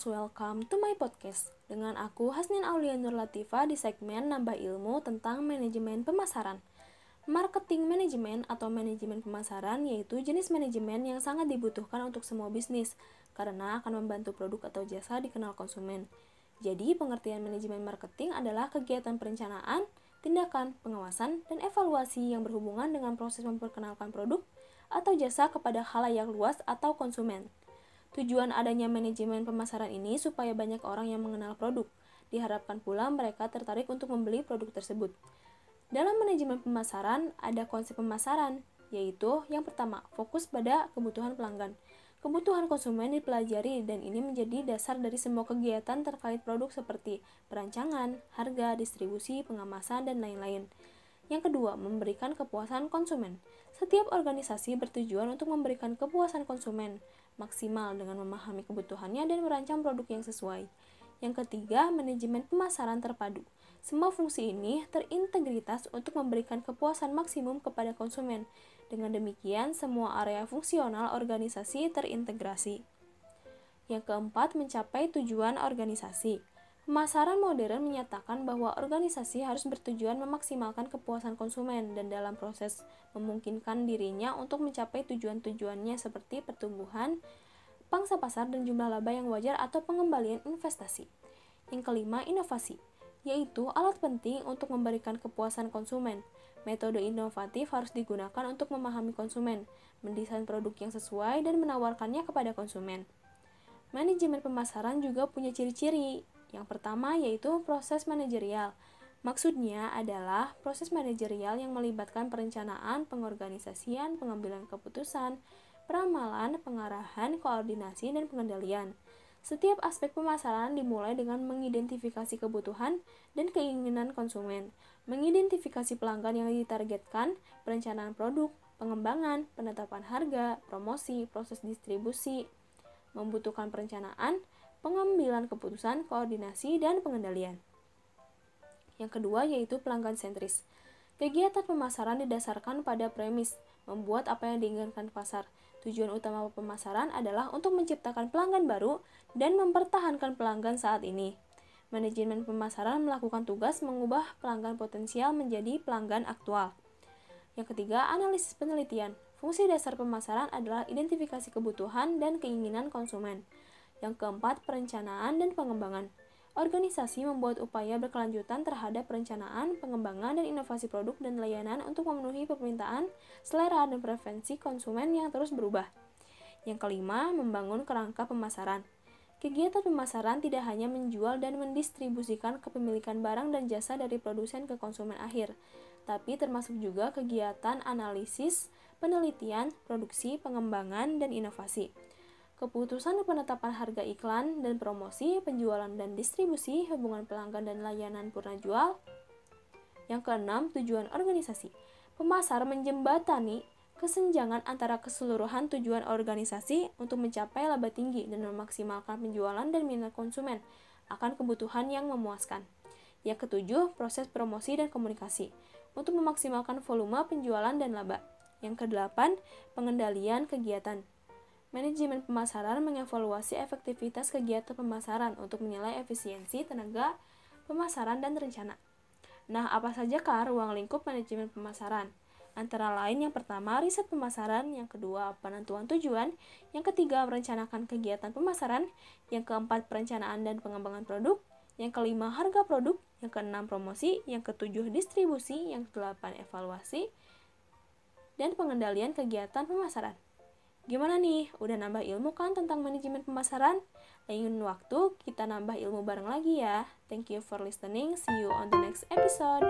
most welcome to my podcast dengan aku Hasnin Aulia Nur Latifa di segmen Nambah Ilmu tentang manajemen pemasaran. Marketing manajemen atau manajemen pemasaran yaitu jenis manajemen yang sangat dibutuhkan untuk semua bisnis karena akan membantu produk atau jasa dikenal konsumen. Jadi, pengertian manajemen marketing adalah kegiatan perencanaan, tindakan, pengawasan, dan evaluasi yang berhubungan dengan proses memperkenalkan produk atau jasa kepada halayak luas atau konsumen. Tujuan adanya manajemen pemasaran ini supaya banyak orang yang mengenal produk. Diharapkan pula mereka tertarik untuk membeli produk tersebut. Dalam manajemen pemasaran, ada konsep pemasaran, yaitu yang pertama, fokus pada kebutuhan pelanggan. Kebutuhan konsumen dipelajari dan ini menjadi dasar dari semua kegiatan terkait produk seperti perancangan, harga, distribusi, pengemasan, dan lain-lain. Yang kedua, memberikan kepuasan konsumen. Setiap organisasi bertujuan untuk memberikan kepuasan konsumen maksimal dengan memahami kebutuhannya dan merancang produk yang sesuai. Yang ketiga, manajemen pemasaran terpadu. Semua fungsi ini terintegritas untuk memberikan kepuasan maksimum kepada konsumen. Dengan demikian, semua area fungsional organisasi terintegrasi. Yang keempat, mencapai tujuan organisasi. Pemasaran modern menyatakan bahwa organisasi harus bertujuan memaksimalkan kepuasan konsumen dan dalam proses memungkinkan dirinya untuk mencapai tujuan-tujuannya seperti pertumbuhan, pangsa pasar dan jumlah laba yang wajar atau pengembalian investasi. Yang kelima, inovasi, yaitu alat penting untuk memberikan kepuasan konsumen. Metode inovatif harus digunakan untuk memahami konsumen, mendesain produk yang sesuai dan menawarkannya kepada konsumen. Manajemen pemasaran juga punya ciri-ciri, yang pertama yaitu proses manajerial. Maksudnya adalah proses manajerial yang melibatkan perencanaan, pengorganisasian, pengambilan keputusan, peramalan, pengarahan, koordinasi, dan pengendalian. Setiap aspek pemasaran dimulai dengan mengidentifikasi kebutuhan dan keinginan konsumen, mengidentifikasi pelanggan yang ditargetkan, perencanaan produk, pengembangan, penetapan harga, promosi, proses distribusi, membutuhkan perencanaan, pengambilan keputusan, koordinasi, dan pengendalian. Yang kedua yaitu pelanggan sentris. Kegiatan pemasaran didasarkan pada premis membuat apa yang diinginkan pasar. Tujuan utama pemasaran adalah untuk menciptakan pelanggan baru dan mempertahankan pelanggan saat ini. Manajemen pemasaran melakukan tugas mengubah pelanggan potensial menjadi pelanggan aktual. Yang ketiga, analisis penelitian. Fungsi dasar pemasaran adalah identifikasi kebutuhan dan keinginan konsumen. Yang keempat, perencanaan dan pengembangan. Organisasi membuat upaya berkelanjutan terhadap perencanaan, pengembangan, dan inovasi produk dan layanan untuk memenuhi permintaan, selera, dan preferensi konsumen yang terus berubah. Yang kelima, membangun kerangka pemasaran. Kegiatan pemasaran tidak hanya menjual dan mendistribusikan kepemilikan barang dan jasa dari produsen ke konsumen akhir, tapi termasuk juga kegiatan analisis, penelitian, produksi, pengembangan, dan inovasi. Keputusan penetapan harga iklan dan promosi, penjualan dan distribusi, hubungan pelanggan dan layanan purna jual. Yang keenam, tujuan organisasi. Pemasar menjembatani kesenjangan antara keseluruhan tujuan organisasi untuk mencapai laba tinggi dan memaksimalkan penjualan dan minat konsumen akan kebutuhan yang memuaskan. Yang ketujuh, proses promosi dan komunikasi untuk memaksimalkan volume penjualan dan laba. Yang kedelapan, pengendalian kegiatan Manajemen pemasaran mengevaluasi efektivitas kegiatan pemasaran untuk menilai efisiensi tenaga pemasaran dan rencana. Nah, apa saja sajakah ruang lingkup manajemen pemasaran? Antara lain yang pertama riset pemasaran, yang kedua penentuan tujuan, yang ketiga merencanakan kegiatan pemasaran, yang keempat perencanaan dan pengembangan produk, yang kelima harga produk, yang keenam promosi, yang ketujuh distribusi, yang kedelapan evaluasi, dan pengendalian kegiatan pemasaran. Gimana nih? Udah nambah ilmu kan tentang manajemen pemasaran? Lain waktu kita nambah ilmu bareng lagi ya. Thank you for listening. See you on the next episode.